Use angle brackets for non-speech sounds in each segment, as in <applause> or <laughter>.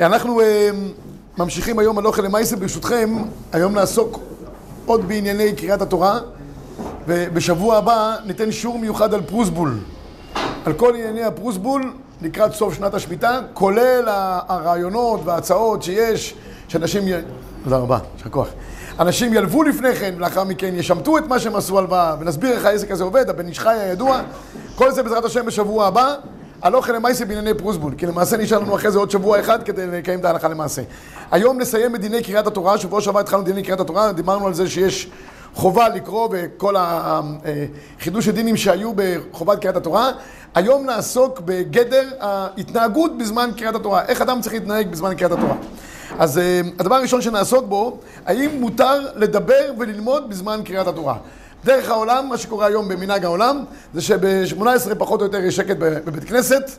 אנחנו אה, ממשיכים היום על אוכל למעשה, ברשותכם, היום נעסוק עוד בענייני קריאת התורה, ובשבוע הבא ניתן שיעור מיוחד על פרוסבול, על כל ענייני הפרוסבול לקראת סוף שנת השמיטה, כולל הרעיונות וההצעות שיש, שאנשים... תודה רבה, יישר כוח. אנשים ילוו לפני כן, ולאחר מכן ישמטו את מה שהם עשו הלוואה, ונסביר איך העסק הזה עובד, הבן איש חי הידוע. כל זה בעזרת השם בשבוע הבא, אוכל למעשה בענייני פרוסבול, כי למעשה נשאר לנו אחרי זה עוד שבוע אחד כדי לקיים את ההלכה למעשה. היום נסיים את דיני קריאת התורה, שבוע שעבר התחלנו דיני קריאת התורה, דיברנו על זה שיש חובה לקרוא וכל החידוש הדינים שהיו בחובת קריאת התורה. היום נעסוק בגדר ההתנהגות בזמן קריאת התורה, איך אדם צריך להתנהג בזמן קריאת התורה. אז אה, הדבר הראשון שנעסוק בו, האם מותר לדבר וללמוד בזמן קריאת התורה? דרך העולם, מה שקורה היום במנהג העולם, זה שב-18 פחות או יותר יש שקט בבית כנסת.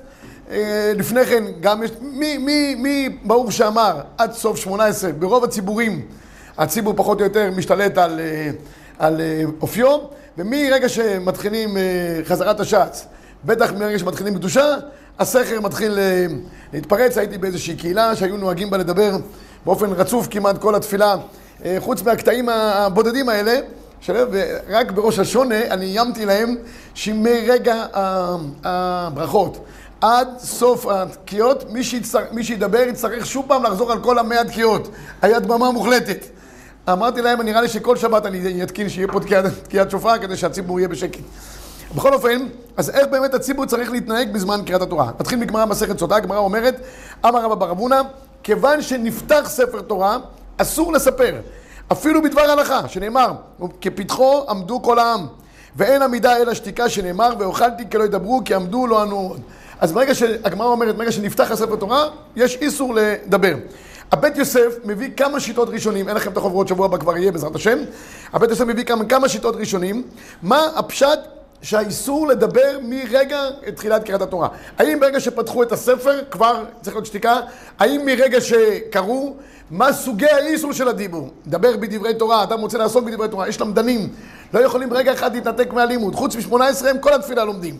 אה, לפני כן, גם יש, מי, מי, מי ברוך שאמר עד סוף 18, ברוב הציבורים, הציבור פחות או יותר משתלט על, אה, על אופיו, ומרגע שמתחילים חזרת השץ, בטח מרגע שמתחילים קדושה, הסכר מתחיל אה, להתפרץ. הייתי באיזושהי קהילה שהיו נוהגים בה לדבר באופן רצוף כמעט כל התפילה, אה, חוץ מהקטעים הבודדים האלה. שלב, ורק בראש השונה אני איימתי להם שמרגע הברכות עד סוף התקיעות, מי, שיצטר, מי שידבר יצטרך שוב פעם לחזור על כל המאה תקיעות. היה דממה מוחלטת. אמרתי להם, נראה לי שכל שבת אני אתקין שיהיה פה תקיעת שופר כדי שהציבור יהיה בשקט. בכל אופן, אז איך באמת הציבור צריך להתנהג בזמן קריאת התורה? נתחיל מגמרא מסכת סוטה, הגמרא אומרת, אמר רבא בר אבונה, כיוון שנפתח ספר תורה, אסור לספר. אפילו בדבר הלכה, שנאמר, כפתחו עמדו כל העם. ואין עמידה אלא שתיקה, שנאמר, ואוכלתי כי לא ידברו, כי עמדו לא ענו עוד. אז ברגע שהגמרא אומרת, ברגע שנפתח הספר תורה, יש איסור לדבר. הבית יוסף מביא כמה שיטות ראשונים, אין לכם את החוברות שבוע הבא כבר יהיה בעזרת השם. הבית יוסף מביא כמה, כמה שיטות ראשונים. מה הפשט שהאיסור לדבר מרגע תחילת קריאת התורה? האם ברגע שפתחו את הספר כבר צריך להיות שתיקה? האם מרגע שקראו? מה סוגי האיסור של הדיבור? דבר בדברי תורה, אדם רוצה לעסוק בדברי תורה, יש למדנים, לא יכולים ברגע אחד להתנתק מהלימוד, חוץ מ-18 הם כל התפילה לומדים.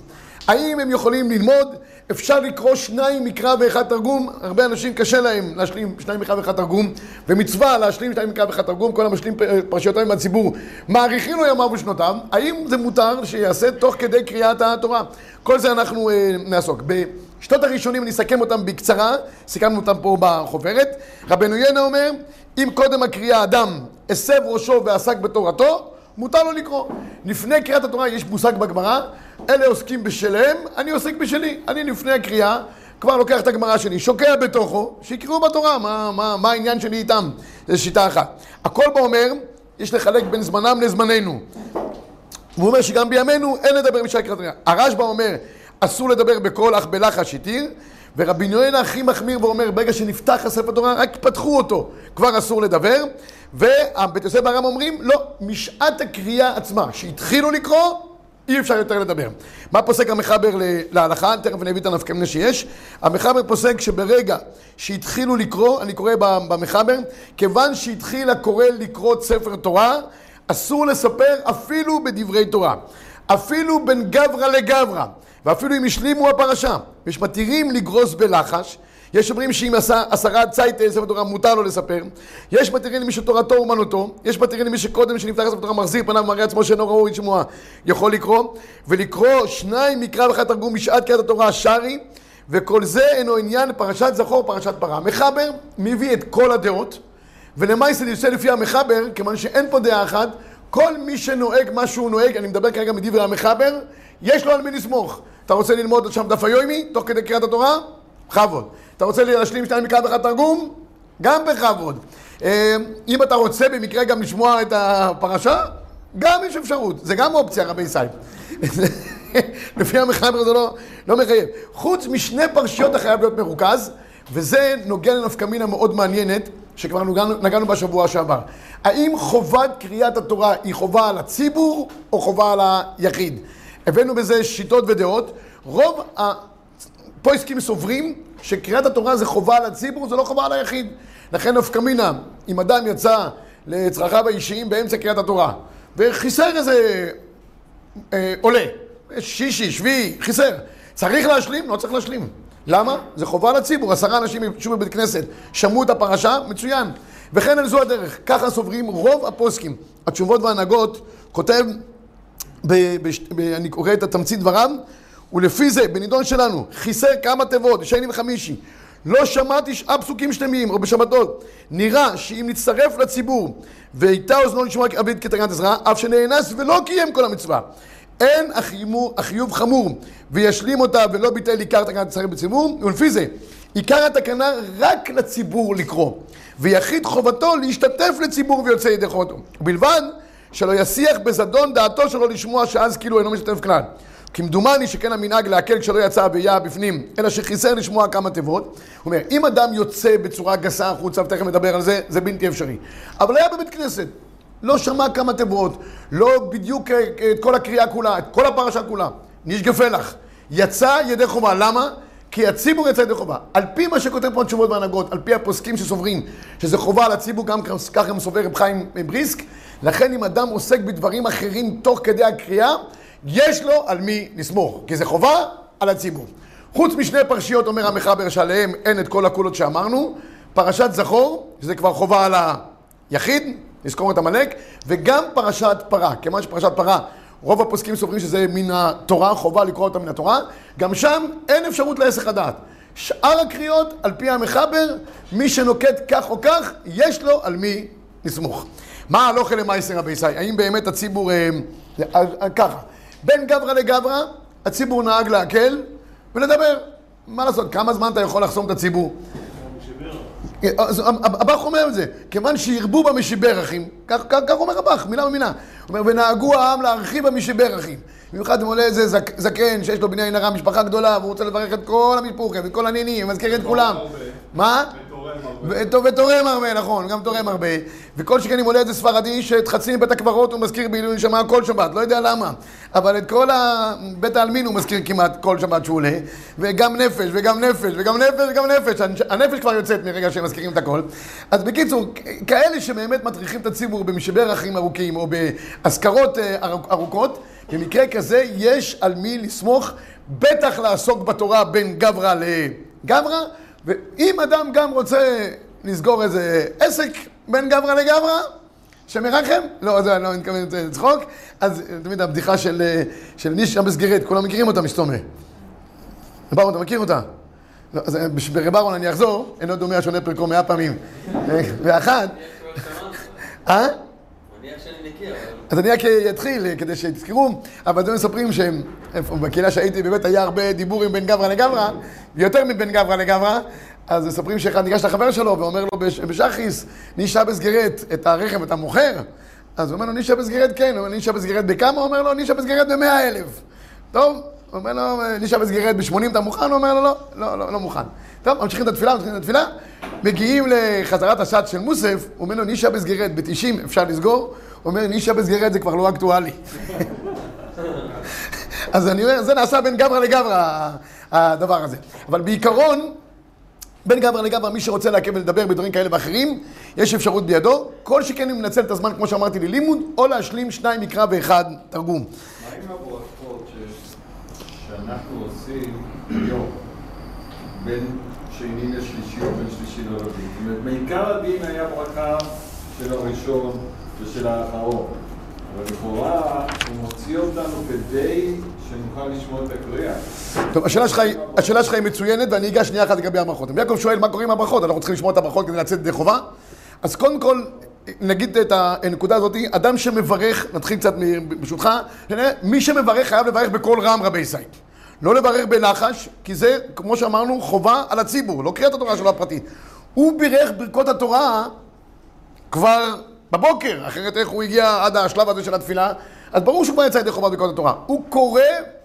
האם הם יכולים ללמוד? אפשר לקרוא שניים מקרא ואחד תרגום, הרבה אנשים קשה להם להשלים שניים מקרא ואחד תרגום, ומצווה להשלים שניים מקרא ואחד תרגום, כל המשלים פרשיותיו מהציבור, מאריכים לו ימיו ושנותיו, האם זה מותר שיעשה תוך כדי קריאת התורה? כל זה אנחנו אה, נעסוק. בשנות הראשונים אני אסכם אותם בקצרה, סיכמנו אותם פה בחוברת. רבנו ינה אומר, אם קודם הקריאה אדם הסב ראשו ועסק בתורתו, מותר לו לקרוא. לפני קריאת התורה יש מושג בגמרא, אלה עוסקים בשלהם, אני עוסק בשלי. אני לפני הקריאה כבר לוקח את הגמרא שלי, שוקע בתוכו, שיקראו בתורה, מה, מה, מה העניין שלי איתם? זו שיטה אחת. הכל בה אומר, יש לחלק בין זמנם לזמננו. והוא אומר שגם בימינו אין לדבר בשעה קריאת. הרשב"א אומר, אסור לדבר בקול אך בלחש התיר, ורבי יונה הכי מחמיר ואומר, ברגע שנפתח הספר תורה, רק פתחו אותו, כבר אסור לדבר. ובית יוסף והר"ם אומרים, לא, משעת הקריאה עצמה, שהתחילו לקרוא, אי אפשר יותר לדבר. מה פוסק המחבר להלכה? תכף אני אביא את הנפקא מינה שיש. המחבר פוסק שברגע שהתחילו לקרוא, אני קורא במחבר, כיוון שהתחיל הקורא לקרוא ספר תורה, אסור לספר אפילו בדברי תורה. אפילו בין גברא לגברא, ואפילו אם השלימו הפרשה, יש מתירים לגרוס בלחש, יש אומרים שאם עשה עשרה צייטי ספר תורה מותר לו לספר, יש מתירים למי שתורתו אומנותו, יש מתירים למי שקודם שנפתח ספר תורה מחזיר פניו ומראה עצמו שאינו ראוי לשמוע, יכול לקרוא, ולקרוא שניים מקרא ואחד תרגום משעת קריאת התורה שרי, וכל זה אינו עניין פרשת זכור פרשת פרה. מחבר מביא את כל הדעות, ולמעשה יוצא לפי המחבר, כיוון שאין פה דעה אחת, כל מי שנוהג מה שהוא נוהג, אני מדבר כרגע מדברי המחבר, יש לו על מי לסמוך. אתה רוצה ללמוד שם דף היומי, תוך כדי קריאת התורה? בכבוד. אתה רוצה להשלים שניים מקרא ואחד תרגום? גם בכבוד. אה, אם אתה רוצה במקרה גם לשמוע את הפרשה, גם יש אפשרות. זה גם אופציה, רבי ישראל. <laughs> לפי המחבר זה לא, לא מחייב. חוץ משני פרשיות אתה חייב להיות מרוכז, וזה נוגע לנפקא מינה מאוד מעניינת, שכבר נגענו, נגענו בשבוע שעבר. האם חובת קריאת התורה היא חובה על הציבור או חובה על היחיד? הבאנו בזה שיטות ודעות. רוב הפויסקים סוברים שקריאת התורה זה חובה על הציבור, זה לא חובה על היחיד. לכן נפקא מינה, אם אדם יצא לצרכיו האישיים באמצע קריאת התורה, וחיסר איזה אה, עולה, שישי, שביעי, חיסר. צריך להשלים? לא צריך להשלים. למה? זה חובה לציבור, עשרה אנשים ישבו בבית כנסת, שמעו את הפרשה, מצוין. וכן על זו הדרך, ככה סוברים רוב הפוסקים. התשובות וההנהגות כותב, ב, ב, ב, אני קורא את התמצית דבריו, ולפי זה, בנידון שלנו, חיסר כמה תיבות, שני וחמישי. לא שמעתי שאר פסוקים שלמים, או בשבתות. נראה שאם נצטרף לציבור, והייתה אוזנו לשמוע עביד כתגנת עזרא, אף שנאנס ולא קיים כל המצווה. אין החיוב, החיוב חמור, וישלים אותה ולא ביטל עיקר תקנת ישראל בציבור, ולפי זה, עיקר התקנה רק לציבור לקרוא, ויחיד חובתו להשתתף לציבור ויוצא ידי חובתו. ובלבד שלא יסיח בזדון דעתו שלו לשמוע שאז כאילו אינו משתתף כלל. כמדומני שכן המנהג להקל כשלא יצא והיה בפנים, אלא שחיסר לשמוע כמה תיבות. הוא אומר, אם אדם יוצא בצורה גסה החוצה, ותכף נדבר על זה, זה בלתי אפשרי. אבל היה בבית כנסת, לא שמע כמה תיבות, לא בדיוק אה, את כל הקריאה כולה, את כל הפרשה כולה. נשגפה לך. יצא ידי חובה. למה? כי הציבור יצא ידי חובה. על פי מה שכותב פה תשובות והנהגות, על פי הפוסקים שסוברים שזה חובה על הציבור, גם כך גם סובר רב חיים בריסק, לכן אם אדם עוסק בדברים אחרים תוך כדי הקריאה, יש לו על מי לסמוך, כי זה חובה על הציבור. חוץ משני פרשיות, אומר המחבר, שעליהם אין את כל הקולות שאמרנו, פרשת זכור, שזה כבר חובה על היחיד, לזכור את עמלק, וגם פרשת פרה. כיוון שפרשת פרה, רוב הפוסקים סוברים שזה מן התורה, חובה לקרוא אותה מן התורה, גם שם אין אפשרות להסך הדעת. שאר הקריאות, על פי המחבר, מי שנוקט כך או כך, יש לו על מי לסמוך. מה הלוכה למייסר רבי ישראל? האם באמת הציבור... אה, אה, אה, ככה, בין גברא לגברא, הציבור נהג להקל ולדבר. מה לעשות, כמה זמן אתה יכול לחסום את הציבור? הבח אומר את זה, כיוון שירבו במשברכים, כך, כך, כך אומר הבח, מילה במילה. הוא אומר, ונהגו העם להרחיב במשברכים. במיוחד אם עולה איזה זק, זקן שיש לו בניין הרע, משפחה גדולה, והוא רוצה לברך את כל המשפוכים, וכל הנינים, ומזכיר את כולם. מה? ותורם הרבה, נכון, גם תורם הרבה. וכל שכן אם עולה איזה ספרדי שאת חצי מבית הקברות הוא מזכיר בעילוי נשמה כל שבת, לא יודע למה. אבל את כל בית העלמין הוא מזכיר כמעט כל שבת שהוא עולה. וגם נפש, וגם נפש, וגם נפש, וגם נפש. הנפש כבר יוצאת מרגע שהם מזכירים את הכל. אז בקיצור, כאלה שבאמת מטריחים את הציבור במשבר אחים ארוכים, או באזכרות אה, ארוכות, במקרה כזה יש על מי לסמוך, בטח לעסוק בתורה בין גברא לגברא. ואם אדם גם רוצה לסגור איזה עסק בין גברא לגברא, שמרחם, לא, זה, אני לא מתכוון לצחוק, אז תמיד הבדיחה של, של נישה בסגירת, כולם מכירים אותה מסתומה. ברון, אתה מכיר אותה? לא, אז ברב אהרון אני אחזור, אינו דומה השונה פרקו מאה פעמים. ואחת... אה? אז אני רק אתחיל כדי שתזכרו, אבל אתם מספרים שהם, בקהילה שהייתי באמת היה הרבה דיבורים בין גברא לגברא, ויותר מבין גברא לגברא, אז מספרים שאחד ניגש לחבר שלו ואומר לו בשחיס, נישה בסגרת את הרכב אתה מוכר? אז הוא אומר לו, נישה בסגרת כן, הוא אומר, נישה בסגרת בכמה? הוא אומר לו, נישה בסגרת במאה אלף. טוב, הוא אומר לו, נישה בסגרת בשמונים אתה מוכן? הוא אומר לו, לא, לא, לא, לא מוכן. טוב, ממשיכים את התפילה, ממשיכים את התפילה, מגיעים לחזרת השעת של מוסף, הוא אומר לו, נישה בסגרת ב-90 אפשר לסגור? הוא אומר, נישה בסגרת זה כבר לא אקטואלי. <laughs> אז אני אומר, זה נעשה בין גברא לגברא, הדבר הזה. אבל בעיקרון, בין גברא לגברא, מי שרוצה לעכב ולדבר בדברים כאלה ואחרים, יש אפשרות בידו. כל שכן הוא מנצל את הזמן, כמו שאמרתי, ללימוד, או להשלים שניים מקרא ואחד תרגום. מה עם הברכות שאנחנו עושים היום, בין שני לשלישי או בין שלישי לרביעי? זאת אומרת, מעיקר הדין היה ברכה של הראשון ושל האחרון. אבל לכאורה הוא מוציא אותנו כדי שנוכל לשמוע את הקריאה. טוב, השאלה שלך, השאלה היא מצוינת ואני אגש שנייה אחת לגבי הברכות. יעקב שואל מה קורה עם הברכות, אנחנו צריכים לשמוע את הברכות כדי לצאת ידי חובה? אז קודם כל, נגיד את הנקודה הזאת, אדם שמברך, נתחיל קצת ברשותך, מי שמברך חייב לברך בקול רם רבי ישראל. לא לברך בלחש, כי זה, כמו שאמרנו, חובה על הציבור, לא קריאת התורה שלו הפרטית. הוא בירך ברכות התורה כבר בבוקר, אחרת איך הוא הגיע עד השלב הזה של התפילה? אז ברור שהוא כבר יצא ידי חובת ברכות התורה. הוא קורא,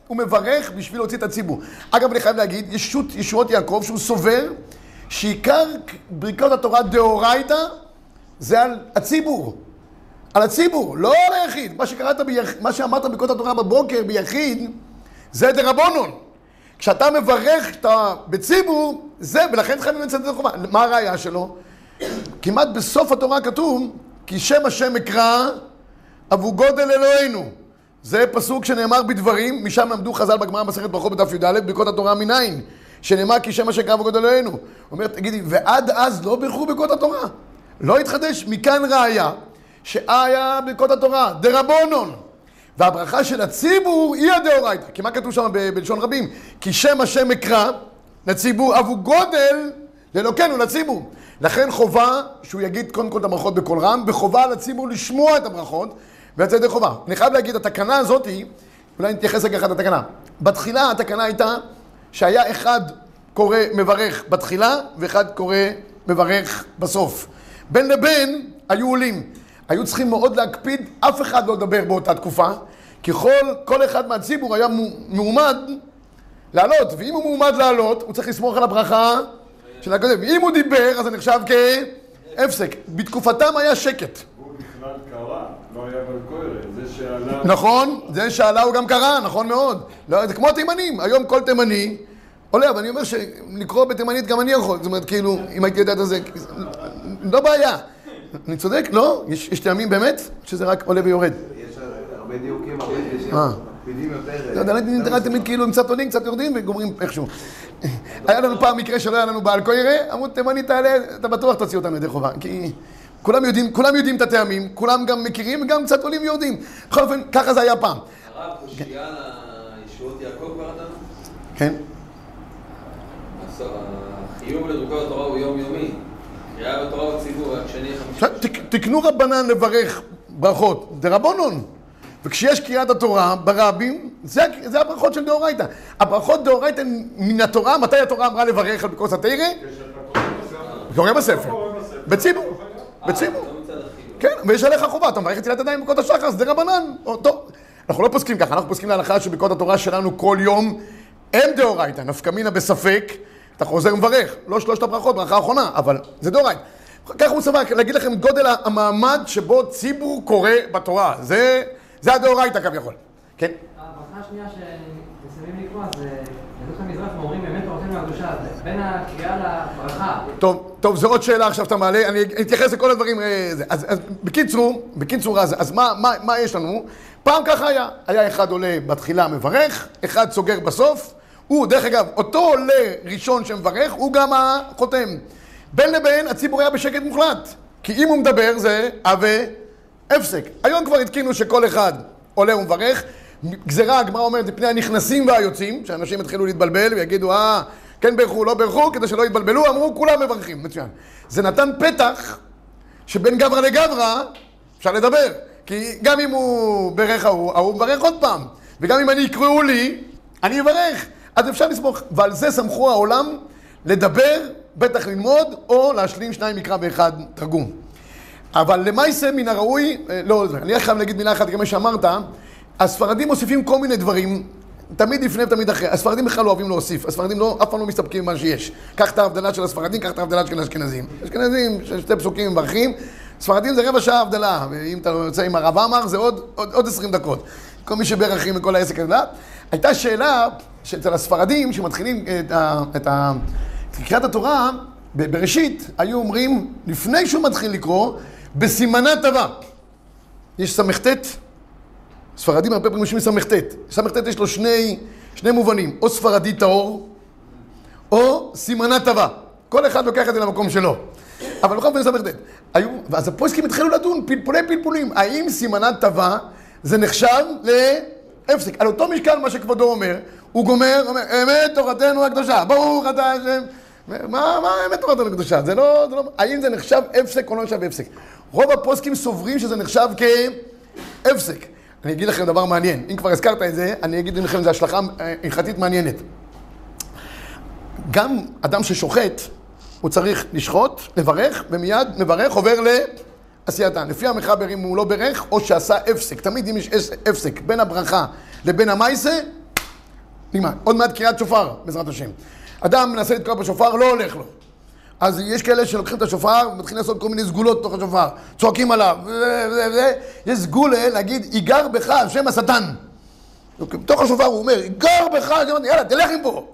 הוא מברך בשביל להוציא את הציבור. אגב, אני חייב להגיד, ישות, ישועות יעקב, שהוא סובר שעיקר ברכות התורה דאורייתא זה על הציבור. על הציבור, לא על היחיד. מה שקראת, ביח... מה שאמרת ברכות התורה בבוקר ביחיד, זה דרבנון. כשאתה מברך אתה בציבור, זה, ולכן חייבים לצאת ידי. מה הראייה שלו? כמעט בסוף התורה כתוב, כי שם השם אקרא אבו גודל אלוהינו. זה פסוק שנאמר בדברים, משם למדו חז"ל בגמרא מסכת ברכות בדף י"ד, ברכות התורה מניין, שנאמר כי שם השם קרא אבו גודל אלוהינו. הוא אומר, תגידי, ועד אז לא בירכו ברכות התורה? לא התחדש? מכאן ראיה, שהיה ברכות התורה, דרבונון. והברכה של הציבור היא הדאורייתא. כי מה כתוב שם בלשון רבים? כי שם השם אקרא לציבור, אבו גודל לאלוקינו, לציבור. לכן חובה שהוא יגיד קודם כל את הברכות בקול רם, וחובה על הציבור לשמוע את הברכות, ולצאת ידי חובה. אני חייב להגיד, התקנה הזאת, אולי נתייחס רגע אחד לתקנה. בתחילה התקנה הייתה שהיה אחד קורא מברך בתחילה, ואחד קורא מברך בסוף. בין לבין היו עולים. היו צריכים מאוד להקפיד, אף אחד לא לדבר באותה תקופה, כי כל, כל אחד מהציבור היה מו- מועמד לעלות, ואם הוא מועמד לעלות, הוא צריך לסמוך על הברכה של הקודם. אם הוא דיבר, אז זה נחשב כהפסק. בתקופתם היה שקט. הוא בכלל קרא, לא היה בלקוירה, זה שעלה... נכון, זה שעלה הוא גם קרא, נכון מאוד. לא, זה כמו התימנים, היום כל תימני עולה, אבל אני אומר שלקרוא בתימנית גם אני יכול, זאת אומרת, כאילו, אם הייתי יודע את זה, לא בעיה. אני צודק? לא? יש, יש טעמים באמת? שזה רק עולה ויורד? יש הרבה דיוקים, הרבה דגשים, אה. מקפידים יותר. לא יודע, אני נראה תמיד כאילו הם קצת עולים, קצת יורדים וגומרים איכשהו. היה לנו פעם מקרה שלא היה לנו בעל קוירה, אמרו תימני תעלה, אתה בטוח תוציא אותנו ידי חובה. כי כולם יודעים, כולם יודעים את הטעמים, כולם גם מכירים וגם קצת עולים ויורדים. בכל אופן, ככה זה היה פעם. הרב, קושייה לישועות יעקב קראת? כן? החיוב לדרוקות התורה הוא יומיומי. קריאה בתורה בציבור, רק שני עכשיו, חמישי. תק- תקנו רבנן לברך ברכות, דרבנון. וכשיש קריאת התורה ברבים, זה, זה הברכות של דאורייתא. הברכות דאורייתא מן התורה, מתי התורה אמרה לברך על בקוס התרא? קורא בספר. בציבור. בציבור. כן, ויש עליך חובה, אתה מברך את תפילת ידיים בקוד השחר, זה רבנן. טוב, אנחנו לא פוסקים ככה, אנחנו פוסקים להלכה שבקוד התורה שלנו כל יום אין דאורייתא, נפקא מינה בספק, אתה חוזר ומברך, לא שלושת הברכות, ברכה האחרונה, אבל זה דאורייתא. ככה הוא סבר, להגיד לכם גודל המעמד שבו ציבור קורא בתורה, זה, זה הדאורייתא כביכול. כן? הברכה השנייה שמסיימים לקרוא זה יהדות המזרח ואומרים באמת תורתנו הקדושה, זה בין הקריאה לברכה. טוב, טוב, זו עוד שאלה עכשיו שאתה מעלה, אני אתייחס לכל הדברים. אה, זה. אז, אז בקיצור, בקיצור, אז, אז מה, מה, מה יש לנו? פעם ככה היה, היה אחד עולה בתחילה מברך, אחד סוגר בסוף, הוא, דרך אגב, אותו עולה ראשון שמברך, הוא גם החותם. בין לבין הציבור היה בשקט מוחלט, כי אם הוא מדבר זה הווה הפסק. היום כבר התקינו שכל אחד עולה ומברך, גזירה, הגמרא אומרת, מפני הנכנסים והיוצאים, שאנשים יתחילו להתבלבל ויגידו, אה, כן בירכו, לא בירכו, כדי שלא יתבלבלו, אמרו, כולם מברכים, מצוין. זה נתן פתח שבין גברא לגברא אפשר לדבר. כי גם אם הוא ברך ההוא, ההוא מברך עוד פעם. וגם אם אני יקראו לי, אני אברך. אז אפשר לסמוך. ועל זה סמכו העולם לדבר, בטח ללמוד, או להשלים שניים מקרא ואחד תרגום. אבל למעשה מן הראוי, אה, לא, אני חייב להגיד מילה אחת, מה שאמרת, הספרדים מוסיפים כל מיני דברים, תמיד לפני ותמיד אחרי. הספרדים בכלל לא אוהבים להוסיף, הספרדים לא, אף פעם לא מסתפקים במה שיש. קח את ההבדלה של הספרדים, קח את ההבדלה של האשכנזים. אשכנזים, שתי פסוקים מברכים, ספרדים זה רבע שעה הבדלה, ואם אתה יוצא עם הרב עמר זה עוד, עוד, עוד 20 דקות. כל מי שברכים וכל העסק הזה. הייתה שאלה שאצל הספרדים, שמתחילים את, ה, את, ה, קריאת התורה, בראשית, היו אומרים, לפני שהוא מתחיל לקרוא, בסימנה טובה. יש ס"ט, ספרדים הרבה פעמים יושבים ס"ט. ס"ט יש לו שני, שני מובנים, או ספרדי טהור, או סימנה טובה. כל אחד לוקח את זה למקום שלו. אבל בכל אופן ס"ט. ואז הפוסקים התחילו לדון, פלפולי פלפולים. האם סימנה טובה זה נחשב להפסק? על אותו משקל מה שכבודו אומר, הוא גומר, אומר, אמת תורתנו הקדושה, ברוך אתה השם. מה, מה אמת תורתנו הקדושה? זה לא, זה לא... האם זה נחשב הפסק או לא נחשב הפסק? רוב הפוסקים סוברים שזה נחשב כהפסק. אני אגיד לכם דבר מעניין. אם כבר הזכרת את זה, אני אגיד לכם, זו השלכה אה, הלכתית מעניינת. גם אדם ששוחט, הוא צריך לשחוט, לברך, ומיד מברך, עובר לעשייתן. לפי המחבר, אם הוא לא ברך, או שעשה הפסק. תמיד אם יש הפסק בין הברכה לבין המייסה, נגמר. עוד מעט קריאת שופר, בעזרת השם. אדם מנסה לתקוע בשופר, לא הולך לו. אז יש כאלה שלוקחים את השופר ומתחילים לעשות כל מיני סגולות בתוך השופר. צועקים עליו, וזה וזה. יש סגולה להגיד, ייגר בך על שם השטן. בתוך השופר הוא אומר, ייגר בך יאללה, תלך מפה.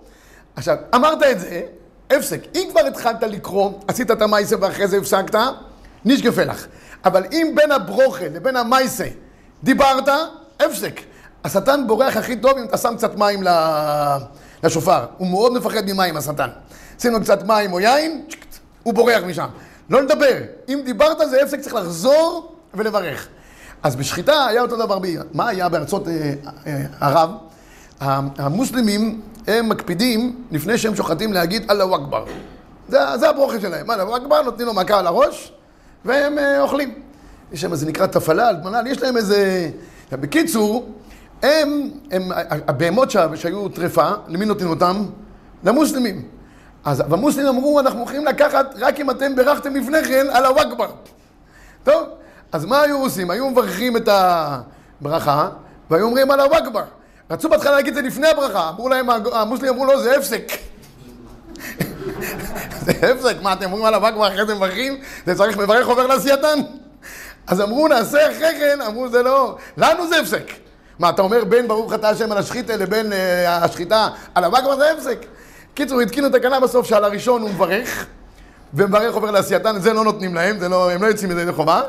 עכשיו, אמרת את זה, הפסק. אם כבר התחלת לקרוא, עשית את המייסה ואחרי זה הפסקת, נשגפה לך. אבל אם בין הברוכה לבין המייסה דיברת, הפסק. השטן בורח הכי טוב אם אתה שם קצת מים ל- לשופר. הוא מאוד מפחד ממים, השטן. שים לו קצת מים או יין, הוא בורח משם. לא לדבר. אם דיברת זה הפסק, צריך לחזור ולברך. אז בשחיטה היה אותו דבר. מה היה בארצות אה, אה, ערב? המוסלמים, הם מקפידים, לפני שהם שוחטים, להגיד אללהו אכבר. זה, זה הברוכה שלהם. אללהו אכבר, נותנים לו מכה על הראש, והם אה, אוכלים. יש שם, זה נקרא תפלל, מנל, יש להם איזה... בקיצור, הם, הם, הבהמות שה- שהיו טרפה, למי נותנים אותם? למוסלמים. אז המוסלמים אמרו, אנחנו הולכים לקחת רק אם אתם בירכתם לפני כן על הוואכבר. טוב, אז מה היו עושים? היו מברכים את הברכה, והיו אומרים על הוואכבר. רצו בהתחלה להגיד את זה לפני הברכה, אמרו להם, המוסלמים אמרו לו, זה הפסק. <laughs> זה הפסק, מה אתם אומרים על הוואכבר אחרי זה מברכים? זה צריך מברך עובר לעשייתן? אז אמרו, נעשה אחרי כן, אמרו, זה לא, לנו זה הפסק. מה, אתה אומר בין ברוך אתה השם על השחיתה לבין אה, השחיטה על הוואכבר זה הפסק. קיצור, התקינו תקנה בסוף שעל הראשון הוא מברך, ומברך עובר לעשייתן, זה לא נותנים להם, לא, הם לא יוצאים מזה ידי חובה,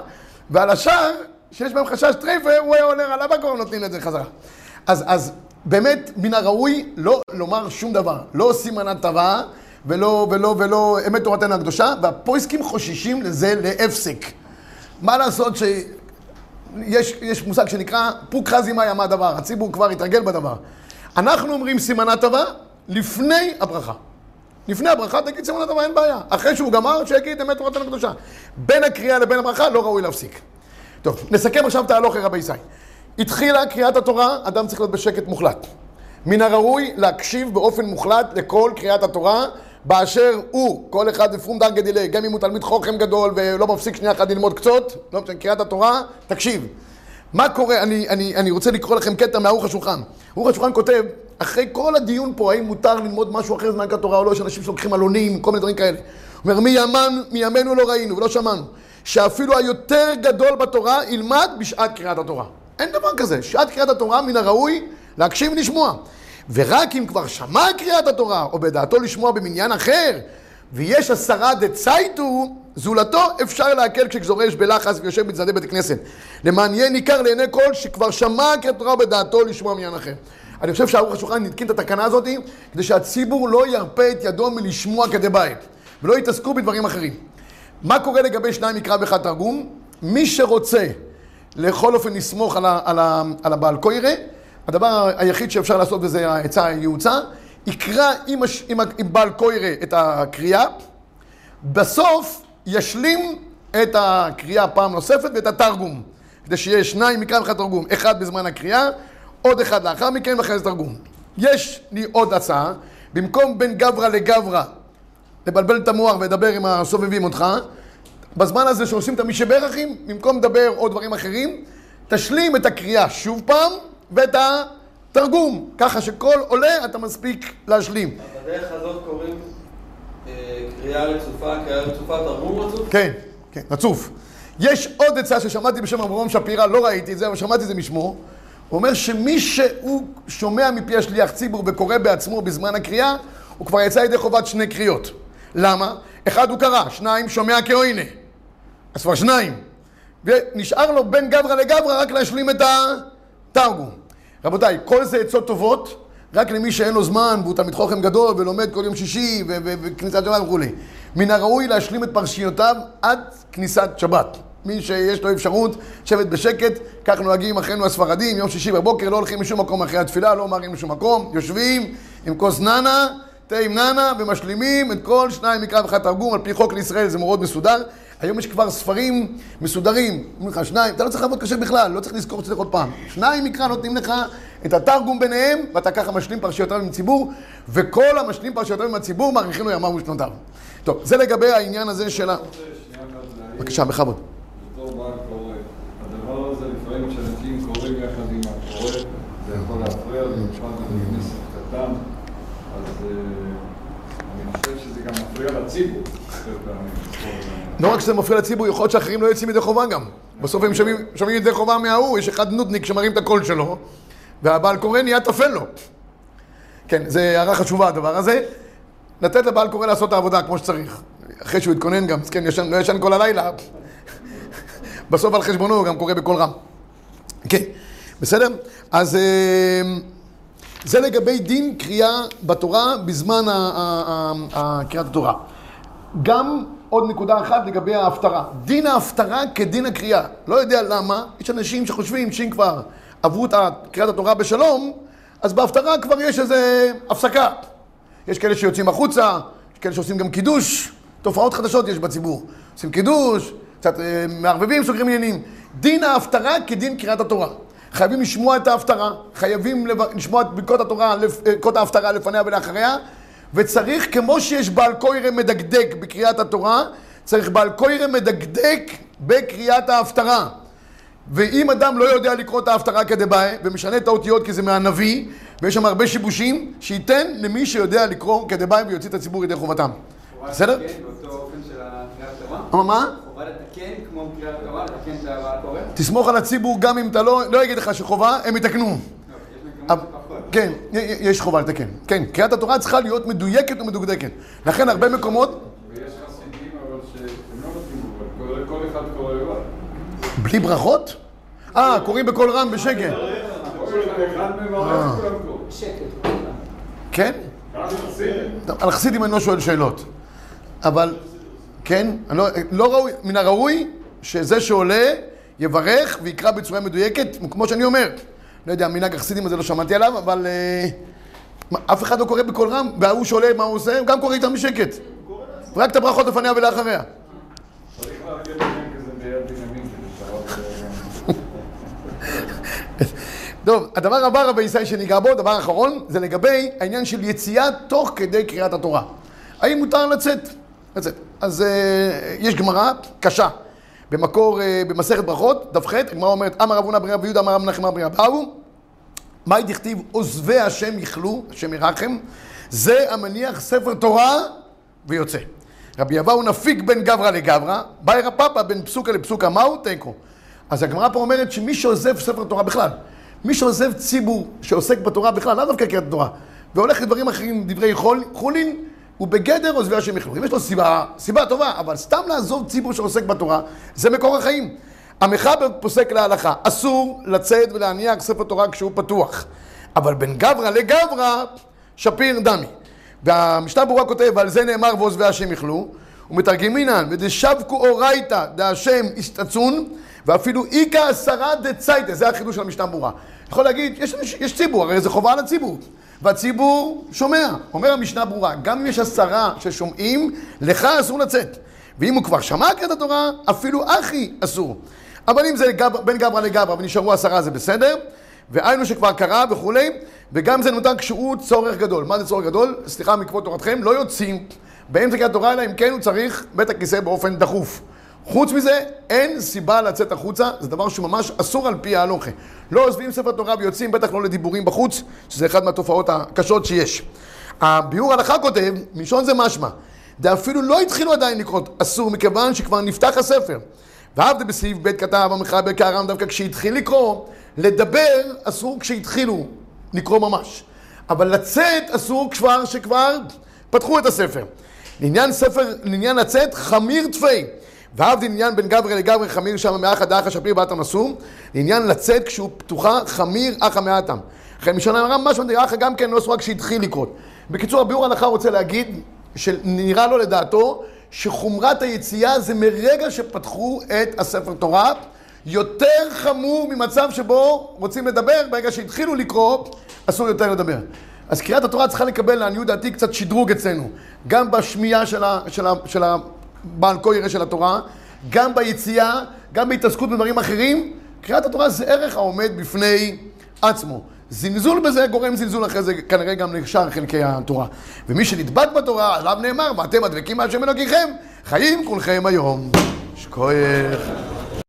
ועל השאר, שיש בהם חשש טרייפה, הוא היה עולה על הוואכבר, נותנים את זה חזרה. אז, אז באמת, מן הראוי לא לומר שום דבר, לא סימנת טבעה, ולא, ולא, ולא אמת תורתנו הקדושה, והפויסקים חוששים לזה להפסק. מה לעשות שיש יש מושג שנקרא פוק חזי מאיה מה הדבר, הציבור כבר התרגל בדבר. אנחנו אומרים סימנה טובה לפני הברכה. לפני הברכה תגיד סימנה טובה, אין בעיה. אחרי שהוא גמר, שיגיד אמת תורתנו הקדושה. בין הקריאה לבין הברכה לא ראוי להפסיק. טוב, נסכם עכשיו את ההלוך רבי ישי. התחילה קריאת התורה, אדם צריך להיות בשקט מוחלט. מן הראוי להקשיב באופן מוחלט לכל קריאת התורה באשר הוא, כל אחד בפרום דרגה דילי, גם אם הוא תלמיד חוכם גדול ולא מפסיק שנייה אחת ללמוד קצות, לא משנה, קריאת התורה, תקשיב. מה קורה, אני, אני, אני רוצה לקרוא לכם קטע מערוך השולחן. ערוך השולחן כותב, אחרי כל הדיון פה, האם מותר ללמוד משהו אחר זמן התורה או לא, יש אנשים שלוקחים עלונים, כל מיני דברים כאלה. הוא אומר, מימן, מימינו לא ראינו ולא שמענו, שאפילו היותר גדול בתורה ילמד בשעת קריאת התורה. אין דבר כזה, שעת קריאת התורה מן הראוי להקשיב ולשמוע. ורק אם כבר שמע קריאת התורה, או בדעתו לשמוע במניין אחר, ויש עשרה דצייטו, זולתו אפשר להקל כשגזורה יש בלחץ ויושב בצדדי בית הכנסת. למען יהיה ניכר לעיני כל שכבר שמע קריאת התורה בדעתו לשמוע במניין אחר. אני חושב שערוך השולחן נתקין את התקנה הזאת כדי שהציבור לא ירפה את ידו מלשמוע כדי בית, ולא יתעסקו בדברים אחרים. מה קורה לגבי שניים מקרא ואחד תרגום? מי שרוצה לכל אופן לסמוך על, ה, על, ה, על הבעל קוירה, הדבר היחיד שאפשר לעשות וזה העצה הייעוצה, יקרא עם, הש, עם, עם בעל קוירה את הקריאה, בסוף ישלים את הקריאה פעם נוספת ואת התרגום, כדי שיהיה שניים מקרא ואחד תרגום, אחד בזמן הקריאה, עוד אחד לאחר מכן ואחרי זה תרגום. יש לי עוד הצעה, במקום בין גברא לגברא לבלבל את המוח ולדבר עם הסובבים אותך, בזמן הזה שעושים את המשבחים, במקום לדבר או דברים אחרים, תשלים את הקריאה שוב פעם ואת התרגום, ככה שכל עולה אתה מספיק להשלים. בדרך הזאת קוראים אה, קריאה רצופה, קריאה רצופה, תרגום רצוף? כן, כן, רצוף. יש עוד עצה ששמעתי בשם אברהם שפירא, לא ראיתי את זה, אבל שמעתי את זה משמו. הוא אומר שמי שהוא שומע מפי השליח ציבור וקורא בעצמו בזמן הקריאה, הוא כבר יצא ידי חובת שני קריאות. למה? אחד הוא קרא, שניים שומע כהוינה. אז כבר שניים. ונשאר לו בין גברא לגברא רק להשלים את התרגום. רבותיי, כל זה עצות טובות, רק למי שאין לו זמן והוא תלמיד חוכם גדול ולומד כל יום שישי וכניסת שבת וכולי. מן הראוי להשלים את פרשיותיו עד כניסת שבת. מי שיש לו אפשרות לשבת בשקט, כך נוהגים אחינו הספרדים, יום שישי בבוקר, לא הולכים לשום מקום אחרי התפילה, לא אומרים לשום מקום, יושבים עם כוס ננה, תה עם ננה, ומשלימים את כל שניים מקרא ואחד תרגום, על פי חוק לישראל זה מאוד מסודר. היום יש כבר ספרים מסודרים, אומרים לך שניים, אתה לא צריך לעבוד קשה בכלל, לא צריך לזכור שצריך עוד פעם. שניים מקרא נותנים לך את התרגום ביניהם, ואתה ככה משלים פרשיותיו עם הציבור, וכל המשלים פרשיותיו עם הציבור מאריכים לו ימיו ושנותיו. טוב, זה לגבי העניין הזה של ה... בבקשה, בכבוד. הדבר הזה לפעמים כשאנשים קוראים יחד עם הקורא, זה יכול להפריע, במיוחד בבית כנסת קטן, אז אה, אני חושב שזה גם לא רק שזה מפריע לציבור, יכול להיות שאחרים לא יוצאים ידי חובה גם. בסוף הם שומעים ידי חובה מההוא, יש אחד נודניק שמרים את הקול שלו, והבעל קורא נהיה טפל לו. כן, זו הערה חשובה הדבר הזה. לתת לבעל קורא לעשות את העבודה כמו שצריך. אחרי שהוא יתכונן גם, כן, ישן, לא ישן כל הלילה. בסוף על חשבונו הוא גם קורא בקול רם. כן, בסדר? אז אה, זה לגבי דין קריאה בתורה בזמן קריאת התורה. גם עוד נקודה אחת לגבי ההפטרה. דין ההפטרה כדין הקריאה. לא יודע למה, יש אנשים שחושבים שאם כבר עברו את קריאת התורה בשלום, אז בהפטרה כבר יש איזה הפסקה. יש כאלה שיוצאים החוצה, יש כאלה שעושים גם קידוש, תופעות חדשות יש בציבור. עושים קידוש, קצת אה, מערבבים, סוגרים עניינים. דין ההפטרה כדין קריאת התורה. חייבים לשמוע את ההפטרה, חייבים. לשמוע את ברכות התורה, אה, ברכות ההפטרה לפניה ולאחריה, וצריך, כמו שיש בעל קוירא מדקדק בקריאת התורה, צריך בעל קוירא מדקדק בקריאת ההפטרה. ואם אדם לא יודע לקרוא את ההפטרה כדבעי, ומשנה את האותיות כי זה מהנביא, ויש שם הרבה שיבושים, שייתן למי שיודע לקרוא כדבעי ויוציא את הציבור ידי חובתם. בסדר? לתקן באותו אופן של קריאת התורה? מה? הבעל קורא? תסמוך על הציבור גם אם אתה לא, לא יגיד לך שחובה, הם יתקנו. לא. כן, יש חובה לתקן. כן, קריאת התורה צריכה להיות מדויקת ומדוקדקת. לכן הרבה מקומות, ויש חסידים אבל שהם לא נותנים כל אחד קורא לבד. בלי ברכות? אה, קוראים בקול רם בשקט. קוראים. כן? על חסידים אני לא שואל שאלות. אבל, כן, לא, לא ראוי, מן הראוי שזה שעולה יברך ויקרא בצורה מדויקת, כמו שאני אומר. לא יודע, מנהג החסידים הזה לא שמעתי עליו, אבל אה, אף אחד לא קורא בקול רם, וההוא שעולה, מה הוא עושה? הוא גם קורא איתם בשקט. רק את הברכות לפניה ולאחריה. <laughs> טוב, הדבר הבא, רבי ישראל, שניגע בו, דבר אחרון, זה לגבי העניין של יציאה תוך כדי קריאת התורה. האם מותר לצאת? לצאת. אז אה, יש גמרא קשה. במקור, אה, במסכת ברכות, דף ח', הגמרא אומרת, אמר רב הונא בן רבי יהודה, אמר רב מנחם אמר באו, מאי דכתיב עוזבי השם יכלו, השם ירחם, זה המניח ספר תורה ויוצא. רבי אבאו נפיק בין גברא לגברא, באי רפאפא בין פסוקה לפסוקה, מהו? תיקו. אז הגמרא פה אומרת שמי שעוזב ספר תורה בכלל, מי שעוזב ציבור שעוסק בתורה בכלל, לאו דווקא קריאת התורה, והולך לדברים אחרים, דברי חול, חולין, הוא בגדר עוזבי השם יכלו. אם יש לו סיבה, סיבה טובה, אבל סתם לעזוב ציבור שעוסק בתורה, זה מקור החיים. המחבר פוסק להלכה, אסור לצאת ולהניח ספר תורה כשהוא פתוח. אבל בין גברא לגברא, שפיר דמי. והמשנה ברורה כותב, ועל זה נאמר ועוזבי השם יכלו, ומתרגמינן, ודשבקו אורייתא דהשם יסתצון, ואפילו איכא עשרה דצייתא, זה החידוש של המשנה ברורה. יכול להגיד, יש, יש ציבור, הרי זה חובה על הציבור. והציבור שומע. אומר המשנה ברורה, גם אם יש עשרה ששומעים, לך אסור לצאת. ואם הוא כבר שמע קריאת התורה, אפילו אחי אסור. אבל אם זה גב, בין גברא לגברא ונשארו עשרה זה בסדר, והיינו שכבר קרה וכולי, וגם זה נותן כשהוא צורך גדול. מה זה צורך גדול? סליחה מכבוד תורתכם, לא יוצאים באמצע קריאת התורה, אלא אם כן הוא צריך בית הכיסא באופן דחוף. חוץ מזה, אין סיבה לצאת החוצה, זה דבר שהוא ממש אסור על פי ההלוכה. לא עוזבים ספר תורה ויוצאים, בטח לא לדיבורים בחוץ, שזה אחת מהתופעות הקשות שיש. הביאור הלכה כותב, מלשון זה משמע, ואפילו לא התחילו עדיין לקרוא אסור, מכיוון שכבר נפתח הספר. ועבדה בסעיף ב' כתב המחבר כהר"ם דווקא כשהתחיל לקרוא, לדבר אסור כשהתחילו לקרוא ממש. אבל לצאת אסור כבר שכבר פתחו את הספר. לעניין ספר, לעניין לצאת, חמיר תפי. ועבדי עניין בין גברי לגברי חמיר שם מאחא דאחא שפיר באתם אסור. לעניין לצאת כשהוא פתוחה חמיר אחא מאתם. לכן משנה הר"ם משהו דאחא גם כן לא אסור רק כשהתחיל לקרות. בקיצור, הביאור ההלכה רוצה להגיד, שנראה לו לדעתו, שחומרת היציאה זה מרגע שפתחו את הספר תורה, יותר חמור ממצב שבו רוצים לדבר, ברגע שהתחילו לקרוא, אסור יותר לדבר. אז קריאת התורה צריכה לקבל, לעניות דעתי, קצת שדרוג אצלנו. גם בשמיעה של, ה, של, ה, של הבעל כה ירא של התורה, גם ביציאה, גם בהתעסקות בדברים אחרים. קריאת התורה זה ערך העומד בפני עצמו. זלזול בזה גורם זלזול אחרי זה כנראה גם לשאר חלקי התורה. ומי שנדבק בתורה, עליו נאמר, ואתם הדבקים מהשם אלוקיכם, חיים כולכם היום. שכוייך.